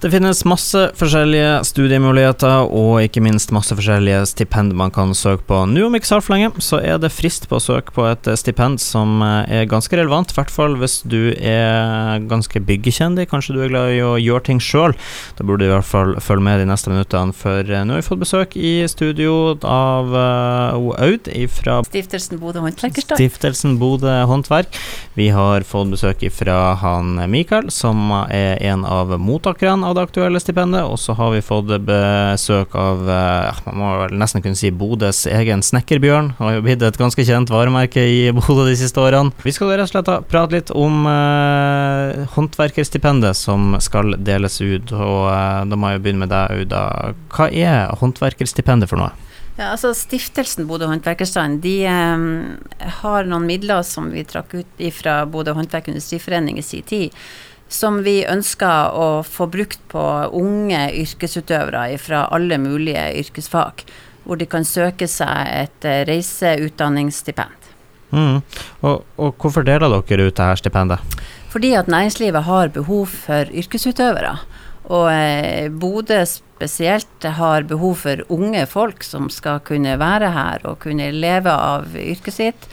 Det finnes masse forskjellige studiemuligheter og ikke minst masse forskjellige stipend man kan søke på. Nå om ikke så altfor lenge så er det frist på å søke på et stipend som eh, er ganske relevant, i hvert fall hvis du er ganske byggekjendig, kanskje du er glad i å gjøre ting sjøl. Da burde du i hvert fall følge med de neste minuttene, for eh, nå har vi fått besøk i studio av Aud fra Stiftelsen Bodø Håndverkerstad. Stiftelsen Bodø Håndverk. Vi har fått besøk fra han Mikael, som er en av mottakerne av det aktuelle stipendet. Og så har vi fått besøk av eh, man må vel nesten kunne si Bodøs egen Snekkerbjørn. Har jo blitt et ganske kjent varemerke i Bodø de siste årene. Vi skal rett og slett prate litt om eh, håndverkerstipendet som skal deles ut. Og eh, da må jeg begynne med deg, Auda. Hva er håndverkerstipendet for noe? Ja, altså Stiftelsen Bodø håndverkerstand de um, har noen midler som vi trakk ut fra Bodø håndverk- industriforening i sin tid, som vi ønsker å få brukt på unge yrkesutøvere fra alle mulige yrkesfag, hvor de kan søke seg et uh, reiseutdanningsstipend. Mm. Og, og, hvorfor deler dere ut dette stipendet? Fordi at næringslivet har behov for yrkesutøvere. Og eh, Bodø spesielt har behov for unge folk som skal kunne være her og kunne leve av yrket sitt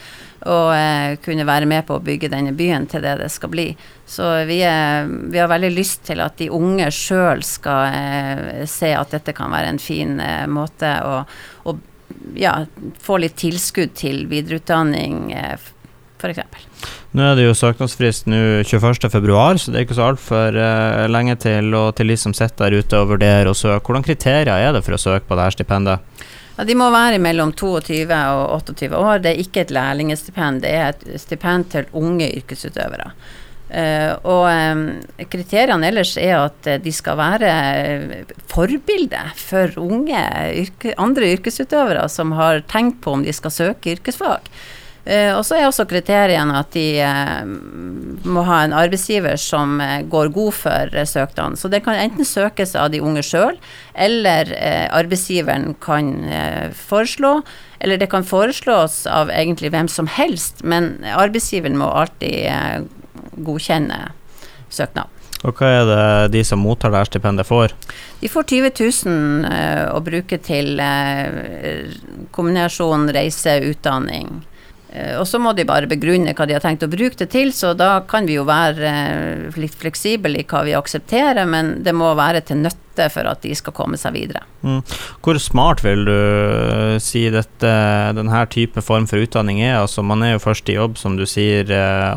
og eh, kunne være med på å bygge denne byen til det det skal bli. Så vi, er, vi har veldig lyst til at de unge sjøl skal eh, se at dette kan være en fin eh, måte å, å ja, få litt tilskudd til videreutdanning, eh, f.eks. Nå er det jo søknadsfrist nå 21.2, så det er ikke så altfor uh, lenge til. Og til de som sitter der ute og vurderer å søke, hvordan kriterier er det for å søke på dette stipendet? Ja, De må være mellom 22 og 28 år. Det er ikke et lærlingestipend, det er et stipend til unge yrkesutøvere. Uh, og um, kriteriene ellers er at uh, de skal være forbilde for unge yrke, andre yrkesutøvere som har tenkt på om de skal søke yrkesfag. Uh, og så er også kriteriene at de uh, må ha en arbeidsgiver som uh, går god for søknaden. Så det kan enten søkes av de unge sjøl, eller arbeidsgiveren kan foreslå. Eller det kan foreslås av egentlig hvem som helst, men arbeidsgiveren må alltid godkjenne søknaden. Og hva er det de som mottar dette stipendet får? De får 20 000 å bruke til kombinasjon reise, utdanning Eh, og så må de bare begrunne hva de har tenkt å bruke det til, så da kan vi jo være eh, litt fleksible i hva vi aksepterer, men det må være til nytte for at de skal komme seg videre. Mm. Hvor smart vil du eh, si dette, denne type form for utdanning er? Altså Man er jo først i jobb, som du sier,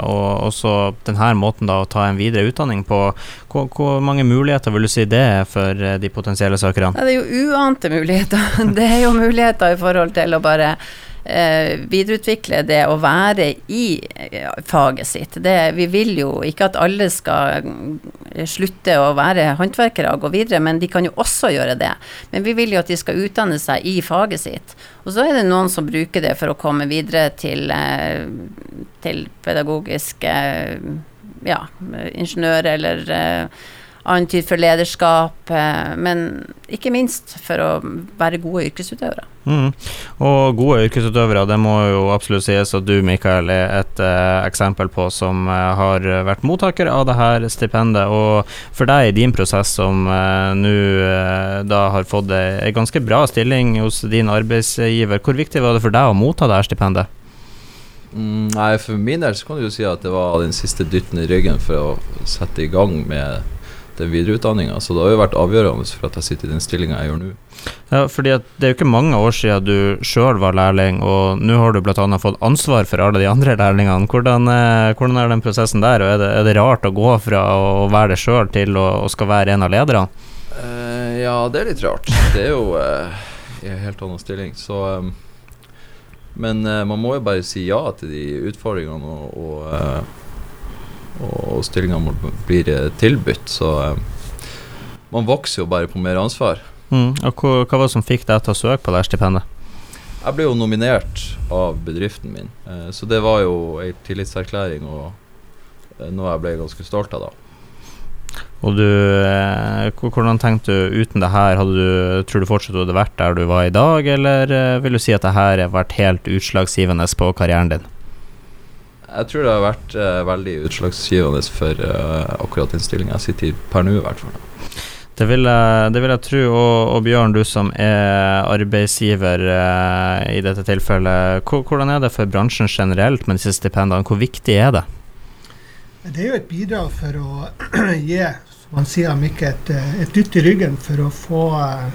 og også denne måten da å ta en videre utdanning på. Hvor, hvor mange muligheter vil du si det er for de potensielle søkerne? Ja, det er jo uante muligheter. Det er jo muligheter i forhold til å bare eh, videreutvikle det å være i eh, faget sitt. Det, vi vil jo ikke at alle skal mm, slutte å være håndverkere og gå videre, men de kan jo også gjøre det. Men vi vil jo at de skal utdanne seg i faget sitt. Og så er det noen som bruker det for å komme videre til, eh, til pedagogisk eh, ja, ingeniør eller eh, annen tid for lederskap, eh, men ikke minst for å være gode yrkesutøvere. Mm. Og gode yrkesutøvere, det må jo absolutt sies at du, Mikael, er et eh, eksempel på som uh, har vært mottaker av det her stipendet. Og for deg i din prosess som eh, nå da har fått ei ganske bra stilling hos din arbeidsgiver, hvor viktig var det for deg å motta det her stipendet? Mm, nei, For min del så kan du jo si at det var den siste dytten i ryggen for å sette i gang med den videreutdanninga. Så det har jo vært avgjørende for at jeg sitter i den stillinga jeg gjør nå. Ja, fordi Det er jo ikke mange år siden du sjøl var lærling, og nå har du bl.a. fått ansvar for alle de andre lærlingene. Hvordan, eh, hvordan er den prosessen der, og er det, er det rart å gå fra å være det sjøl til å, å, skal være en av lederne? Uh, ja, det er litt rart. Det er jo uh, i en helt annen stilling, så um, Men uh, man må jo bare si ja til de utfordringene og, og og stillingene blir tilbudt. Så eh, man vokser jo bare på mer ansvar. Mm. Og hva, hva var det som fikk deg til å søke på det stipendet? Jeg ble jo nominert av bedriften min, eh, så det var jo ei tillitserklæring og eh, noe jeg ble ganske stolt av da. Og du, hvordan tenkte du uten det her, du, tror du fortsatt du hadde vært der du var i dag, eller vil du si at det her har vært helt utslagsgivende på karrieren din? Jeg tror det har vært uh, veldig utslagsgivende for uh, akkurat den stillinga jeg sitter i per nå, i hvert fall. Det vil jeg, det vil jeg tro. Og, og, Bjørn, du som er arbeidsgiver eh, i dette tilfellet. Hvordan er det for bransjen generelt med disse stipendene? Hvor viktig er det? Det er jo et bidrag for å gi som man sier, Mikke, et, et dytt i ryggen for å få uh,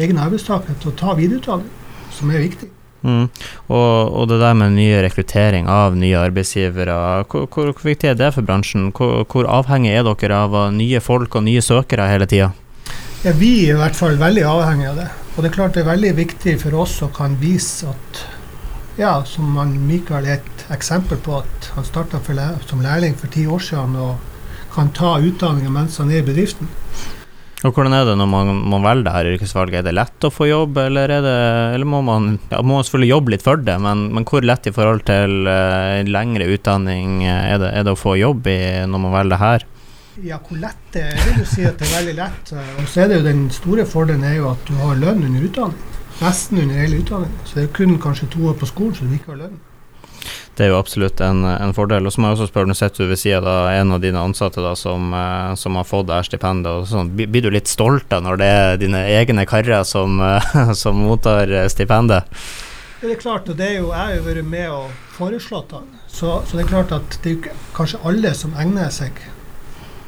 egne arbeidstakere til å ta videreutdanning, som er viktig. Mm. Og, og, det der med nye rekruttering av nye arbeidsgivere, hvor, hvor viktig er det for bransjen? Hvor, hvor, avhengig er dere av nye folk og nye søkere hele tida? Ja, vi er i hvert fall veldig avhengig av det. Og det er klart det er veldig viktig for oss å kan vise at ja, som man, Mikael er et eksempel på, at han starta som lærling for ti år siden og kan ta utdanninga mens han er i bedriften. Og Hvordan er det når man, man velger dette yrkesvalget? Er det lett å få jobb, eller, det, eller må, man, ja, må selvfølgelig jobbe litt for det, men, men hvor lett i forhold til uh, lengre utdanning er det, er det, å få jobb i når man velger det her? Ja, hvor lett det er, vil du si at det er veldig lett. Og så er det jo den store fordelen er jo at du har lønn under utdanning. Nesten under hele utdanningen. Så det er kun kanskje to år på skolen så du ikke har lønn det er jo absolutt en, en, fordel. Og så må jeg også spørre, nå sitter du ved siden av en av dine ansatte da, som, eh, som har fått det her stipendet. sånn, Blir du litt stolt da når det er dine egne karer som, som mottar stipendet? Det er klart, og det er jo, jeg har jo vært med og foreslått den. Så, så, det er klart at det er kanskje alle som egner seg.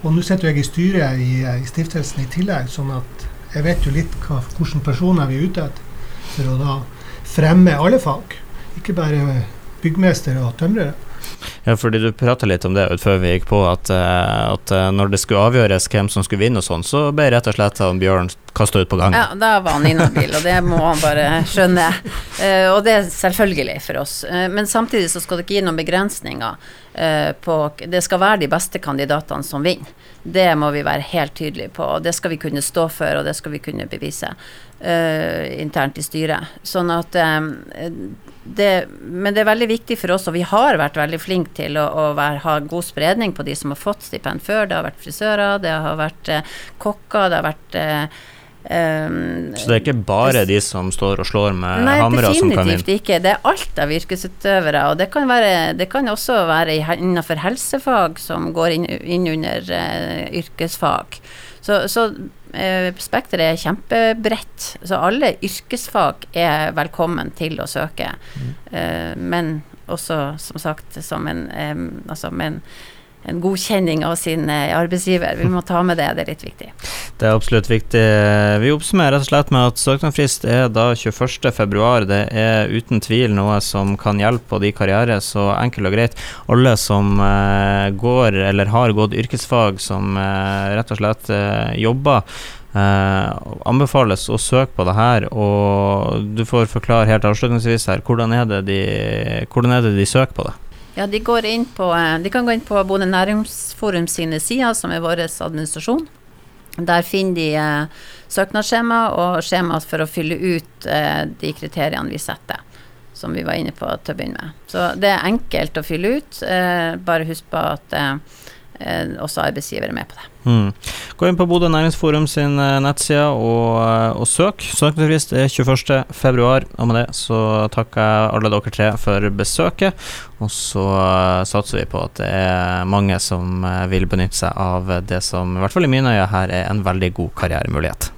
Og nå sitter jeg i styret i, i, stiftelsen i tillegg, sånn at jeg vet jo litt hva, hvilke personer vi er ute etter. For å da fremme alle fag, ikke bare byggmestere og tømrere. Ja, fordi du prata litt om det før vi gikk på, at, eh, at, eh, når det skulle avgjøres hvem som skulle vinne og sånn, så ble rett og slett han Bjørn kasta ut på gangen. Ja, da var han inhabil, og det må han bare skjønne. Uh, og det er selvfølgelig for oss. Uh, men samtidig så skal det ikke gi noen begrensninger uh, på Det skal være de beste kandidatene som vinner. Det må vi være helt tydelige på, og det skal vi kunne stå for, og det skal vi kunne bevise internt i styret. Sånn at det, men det er veldig viktig for oss, og vi har vært veldig flinke til å, å være, ha god spredning på de som har fått stipend før. Det har vært frisører, det har vært eh, kokker, det har vært eh, Um, så det er ikke bare de som står og slår med nei, hamre som kan inn? Nei, definitivt ikke. Det er alt av yrkesutøvere. Og det kan, være, det kan også være innenfor helsefag som går inn, inn under uh, yrkesfag. Så, så uh, spekteret er kjempebredt. Så alle yrkesfag er velkommen til å søke. Mm. Uh, men også, som sagt, som en, um, altså, men en godkjenning av sin eh, arbeidsgiver. Vi må ta med det, det er litt viktig. Det er absolutt viktig. Vi oppsummerer rett og slett med at søknadsfrist er da 21.2. Det er uten tvil noe som kan hjelpe på de karriere, så enkelt og greit. Alle som uh, går eller har gått yrkesfag, som uh, rett og slett jobber Eh, anbefales å søke på det her, og du får forklare helt avslutningsvis her, hvordan er det de, hvordan er det de søker på det? Ja, de, på, eh, de kan gå inn på både Næringsforum sine sider, som er vår administrasjon. Der finner de eh, søknadsskjema og skjema for å fylle ut eh, de kriteriene vi setter. Som vi var inne på til å begynne med. Så det er enkelt å fylle ut. Eh, bare husk på at eh, også arbeidsgiver er med på det. Mm. Gå inn på Bodø næringsforum sin eh, nettside og, eh, og søk. Søknadsfrist er 21.2. Og med det så takker jeg alle dere tre for besøket. Og så satser vi på at det er mange som vil benytte seg av det som i hvert fall i mine øyne her er en veldig god karrieremulighet.